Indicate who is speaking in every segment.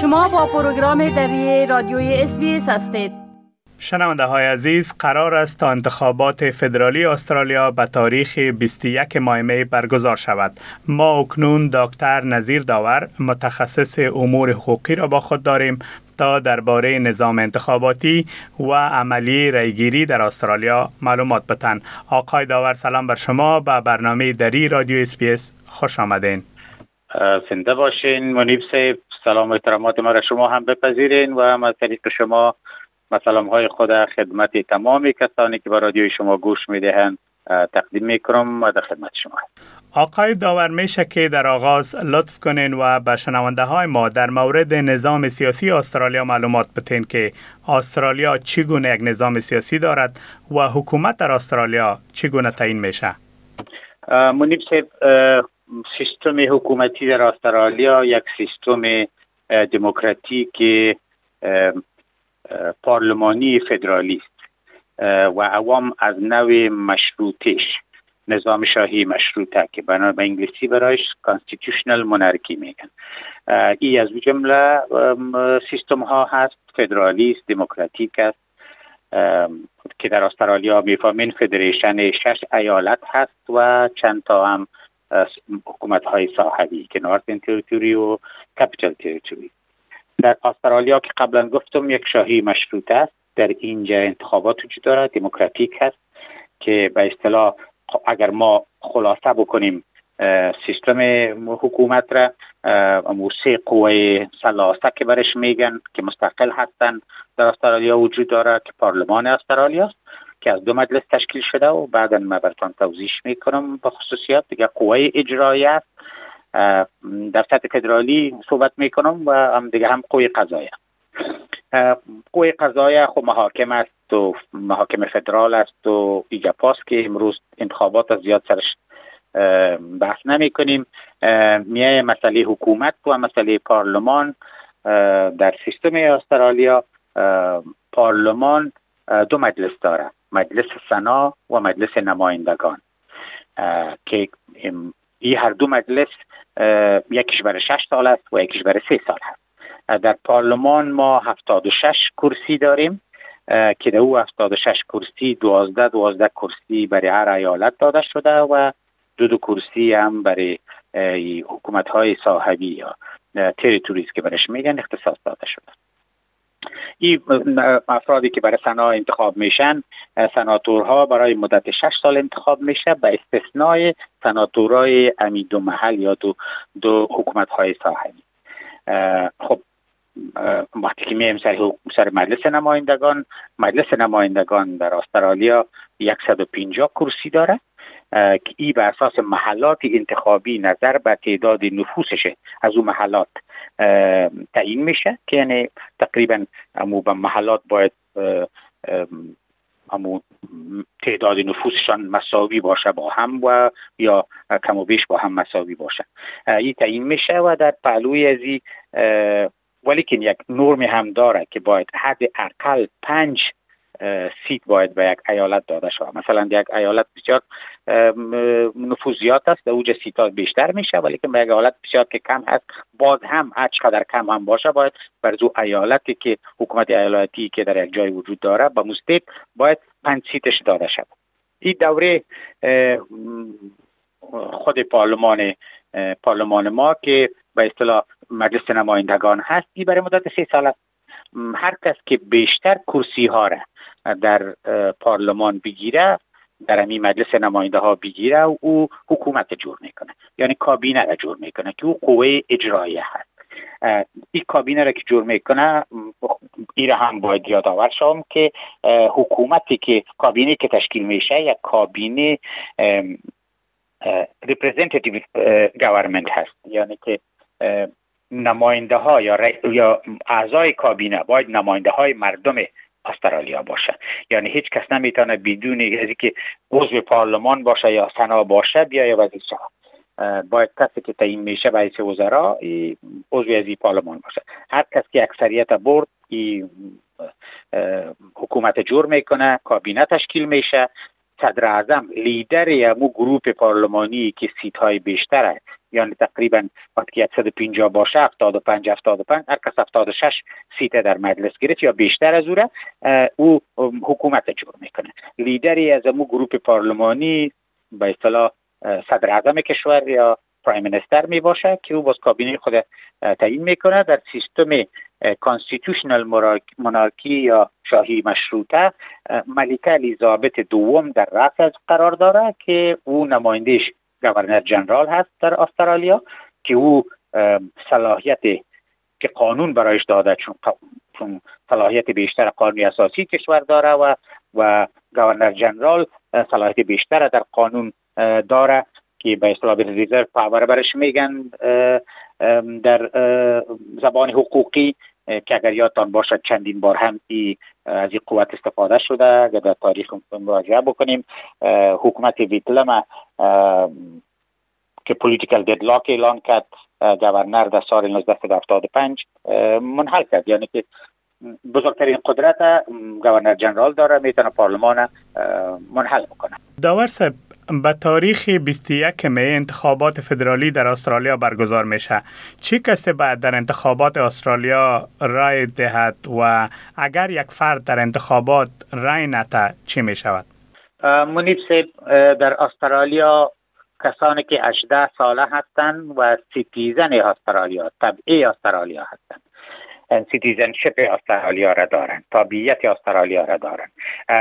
Speaker 1: شما با پروگرام دری رادیوی SBS هستید.
Speaker 2: شنونده های عزیز قرار است تا انتخابات فدرالی استرالیا به تاریخ 21 ماه می برگزار شود. ما اکنون دکتر نظیر داور متخصص امور حقوقی را با خود داریم تا درباره نظام انتخاباتی و عمل رای‌گیری در استرالیا معلومات بتن. آقای داور سلام بر شما. به برنامه دری رادیو SBS خوش آمدین.
Speaker 3: زنده باشین. منیب صاحب. سلام و احترامات ما را شما هم بپذیرین و ما طریق شما سلام های خود خدمت تمام کسانی که به رادیوی شما گوش می‌دهند تقدیم می‌کنم و در خدمت شما
Speaker 2: آقای داور میشه که در آغاز لطف کنین و به شنونده های ما در مورد نظام سیاسی استرالیا معلومات بتین که استرالیا چگونه یک نظام سیاسی دارد و حکومت در استرالیا چگونه تعیین میشه؟
Speaker 3: منیب سیستم حکومتی در استرالیا یک سیستم دموکراتیک پارلمانی فدرالیست و عوام از نوع مشروطش نظام شاهی مشروطه که بنا به انگلیسی برایش کانستیتوشنال مونارکی میگن. ای از جمله سیستم ها هست فدرالیست دموکراتیک است که در استرالیا می‌فهمین federation شش ایالت هست و چند تا هم حکومت های که Northern Territory و Capital Territory در استرالیا که قبلا گفتم یک شاهی مشروط است. در اینجا انتخابات وجود دارد دموکراتیک هست که به اصطلاح اگر ما خلاصه بکنیم سیستم حکومت را امو سه قوه ثلاثه که برش میگن که مستقل هستند در استرالیا وجود دارد که پارلمان استرالیا است. که از دو مجلس تشکیل شده و بعدا ما برتان توضیح می‌کنم. به خصوصیات دیگه قوه اجرایی است. در سطح فدرالی صحبت می‌کنم و هم دیگه هم قوی قضایه قوی قضایه خب محاکم است و محاکم فدرال است و ایجاپاس که امروز انتخابات زیاد سرش بحث نمی کنیم میای مسئله حکومت و مسئله پارلمان در سیستم استرالیا پارلمان دو مجلس داره مجلس سنا و مجلس نمایندگان. که این هر دو مجلس یکیش برای شش سال است و یکیش برای سه سال هست. در پارلمان ما 76 کرسی داریم. که در او 76 کرسی 12 12 کرسی برای هر ایالت داده شده و دو دو کرسی هم برای حکومت های ساحوی یا territories که برش میگن اختصاص داده شده. این افرادی که برای سنا انتخاب میشن سناتورها برای مدت 6 سال انتخاب میشه به استثنای سناتورهای امی دو محل یا دو, دو حکومت های ساحوی خب وقتی که میایم سر, سر مجلس نمایندگان مجلس نمایندگان در استرالیا 150 کرسی داره. که ای به اساس محلات انتخابی نظر به تعداد نفوسشه از اون محلات تعیین میشه که یعنی تقریبا امو به محلات باید امو تعداد نفوسشان مساوی باشه با هم و یا کم و بیش با هم مساوی باشه. این تعیین میشه و در پهلوی از ولی که یک نرمی هم داره که باید حد اقل پنج seat باید به یک ایالت داده شود. مثلا یک ایالت بسیار نفوس زیاد است در اونجه seat بیشتر میشه ولی که به یک ایالت بسیار که کم هست باز هم هر چقدر کم هم باشه باید بر دو ایالتی که حکومت ایالتی که در یک جای وجود داره با مستید باید پنج seat ش داده شود. این دوره خود پارلمان پارلمان ما که به اصطلاح مجلس نمایندگان هست این برای مدت سه سال است. هر کس که بیشتر کرسی ها را در پارلمان بگیره در همین مجلس نماینده ها بگیره و او حکومت جور می‌کنه. یعنی کابینه را جور می‌کنه که او قوه اجرایه هست. این کابینه را که جور می‌کنه هم باید یادآور شوم که حکومتی که کابینه که تشکیل میشه یک کابینه representative government هست. یعنی که نماینده ها یا, یا اعضای کابینه باید نماینده های مردم استرالیا باشه. یعنی هیچ کس نمی‌تونه بدون از که عضو پارلمان باشه یا سنا باشه بیای وزیر شود باید کسی که تعیین میشه رئیس وزرا عضو از پارلمان باشه. هر کس که اکثریت برد حکومت جور می‌کنه کابینه تشکیل میشه. صدر اعظم لیدر یمو گروپ پارلمانی که seat های یعنی تقریبا وقتی 150 باشه 75 75 هر کس 76 seat در مجلس گرفت یا بیشتر از او او حکومت جور می‌کنه. لیدری از امو گروپ پارلمانی به اصطلاح صدر اعظم کشور یا Prime Minister می باشه که او باز کابینه خود تعیین می‌کنه. در سیستم constitutional monarchy یا شاهی مشروطه ملیکه الیزابت دوم در رأس قرار داره که او نمایندهش گورنر جنرال هست در استرالیا که او صلاحیت که قانون برایش داده چون چون صلاحیت بیشتر قانونی اساسی کشور داره و و گورنر جنرال صلاحیت بیشتر در قانون داره که به اصطلاح ریزرو پاور برش میگن در زبان حقوقی که اگر یادتان باشد چندین بار هم ای از این قوت استفاده شده اگر در تاریخ مراجعه بکنیم. حکومت ویتلم که پولیتیکل ددلاک اعلان کرد گورنر در سال 1975 منحل کرد. یعنی که بزرگترین قدرت گورنر جنرال داره می‌تونه پارلمان منحل بکنه.
Speaker 2: داور به تاریخ 21 می انتخابات فدرالی در استرالیا برگزار میشه چه کسی باید در انتخابات استرالیا رای دهد و اگر یک فرد در انتخابات رای نته چی می شود؟
Speaker 3: منیب در استرالیا کسانی که 18 ساله هستند و citizen استرالیا تبعه استرالیا هستند citizenship استرالیا را دارند تابعیت استرالیا را دارند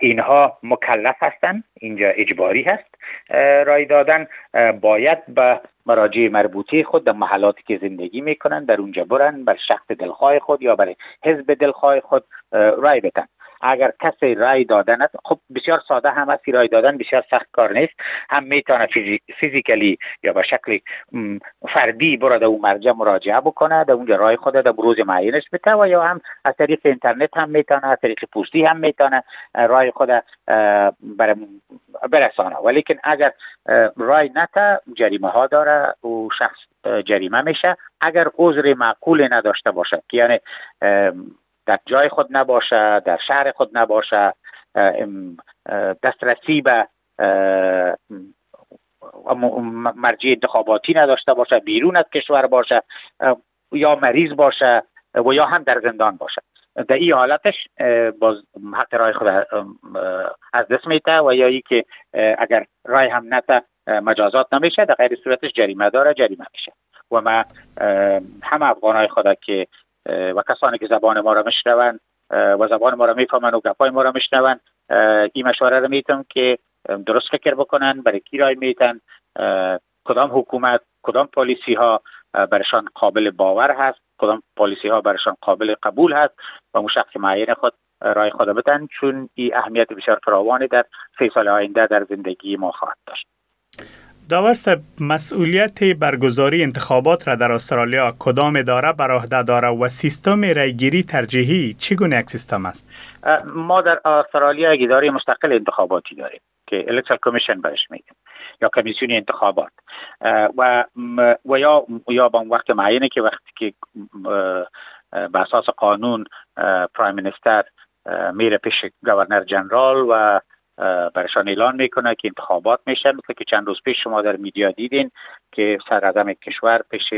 Speaker 3: اینها مکلف هستند اینجا اجباری هست. رای دادن باید به مراجع مربوطه خود در محلاتی که زندگی می‌کنند در اونجا برن بر شخص دلخواه خود یا برای حزب دلخواه خود رای بدن. اگر کسی رای دادن خب بسیار ساده هم است رای دادن بسیار سخت کار نیست هم می‌تونه فیزیکلی یا به شکل فردی برده او مرجع مراجعه بکنه در اونجا رای خود در بروز معینش بده و یا هم از طریق اینترنت هم می‌تونه از طریق پوستی هم می‌تونه رای خود برسانه. ولیکن اگر رای نته جریمه ها داره و شخص جریمه میشه. اگر عذر معقول نداشته باشه یعنی در جای خود نباشه در شهر خود نباشه. دسترسی به مرجع انتخاباتی نداشته باشه بیرون از کشور باشه یا مریض باشه و یا هم در زندان باشه. در این حالتش باز حق رای خود از دست میته و یا ای که اگر رای هم نته مجازات نمیشه در غیر صورتش جریمه داره جریمه میشه. و ما همه افغانای خود که و کسانی که زبان ما را میشنوند و زبان ما را می‌فهمند و گپای ما را میشنوند این مشوره را میتون که درست فکر بکنن برای کی رای میتن کدام حکومت کدام پالیسی ها برشان قابل باور هست کدام پالیسی ها برشان قابل قبول هست و اون شخص معین خود رای خود بدن چون این اهمیت بسیار فراوانی در سه سال آینده در زندگی ما خواهد داشت.
Speaker 2: داور مسئولیت برگزاری انتخابات را در استرالیا کدام اداره بر عهده داره و سیستم رایگیری ترجیحی چگونه یک سیستم است؟
Speaker 3: ما در استرالیا یک اداره مستقل انتخاباتی داریم که الکترال کمیشن برش میگیم یا کمیسیون انتخابات. و و یا یا با وقت معینه که وقتی که به اساس قانون پرایم منستر میره پیش گورنر جنرال و برشان اعلان می‌کنه که انتخابات میشه. مثل که چند روز پیش شما در میدیا دیدین که سرعظم کشور پیش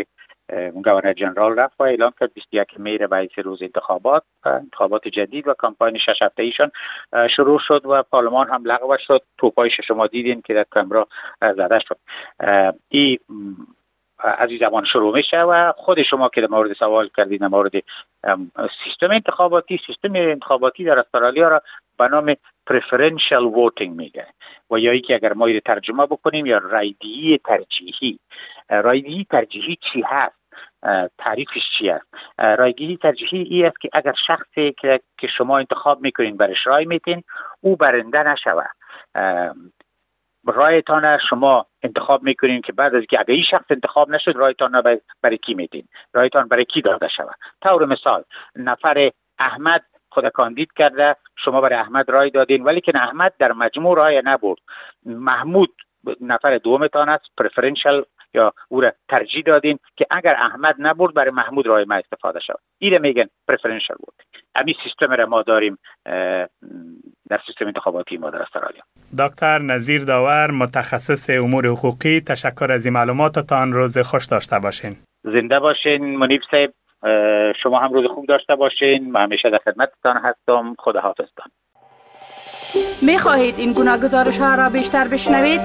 Speaker 3: گورنر جنرال رفت و اعلان کرد 21 میر به روز انتخابات انتخابات جدید و کمپاین شش هفته ایشان شروع شد و پارلمان هم لغو شد. توپای شما دیدین که در کمرا زده شد. این از این زمان شروع میشه و خود شما که در مورد سوال کردید در مورد سیستم انتخاباتی سیستم انتخاباتی در استرالیا را به نام preferential voting میگه. و یا که اگر ما ترجمه بکنیم یا رایدهی ترجیحی. رایدهی ترجیحی چی هست؟ تعریفش چی است رایگیری ترجیحی ای است که اگر شخصی که شما انتخاب می‌کنین برش رای میتین او برنده نشود. رایتان شما انتخاب می‌کنین که بعد از که اگر این شخص انتخاب نشد رایتان برای کی میتین رایتان برای کی داده شود؟ طور مثال نفر احمد خود کاندید کرده شما برای احمد رای دادین. ولی که احمد در مجموع رای نبرد. محمود نفر دومتان است. پرفرنشل یا او را ترجیح دادیم که اگر احمد نبرد برای محمود رای ما استفاده شد اینه میگن پرفرنشال بود امی سیستم را ما داریم در سیستم انتخاباتی ما در استرالیا.
Speaker 2: دکتر نظیر داور متخصص امور حقوقی تشکر از این معلوماتتان روز خوش داشته باشین.
Speaker 3: زنده باشین. منیب صاحب. شما هم روز خوب داشته باشین من همیشه در خدمتتان هستم خدا حافظتان
Speaker 1: می خواهید این گونه گزارش ها را بیشتر بشنوید؟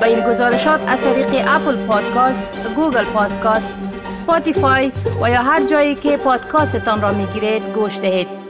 Speaker 1: با این گزارشات از طریق Apple Podcast، Google Podcast، Spotify و یا هر جایی که پادکاستتان را می گیرید گوش دهید.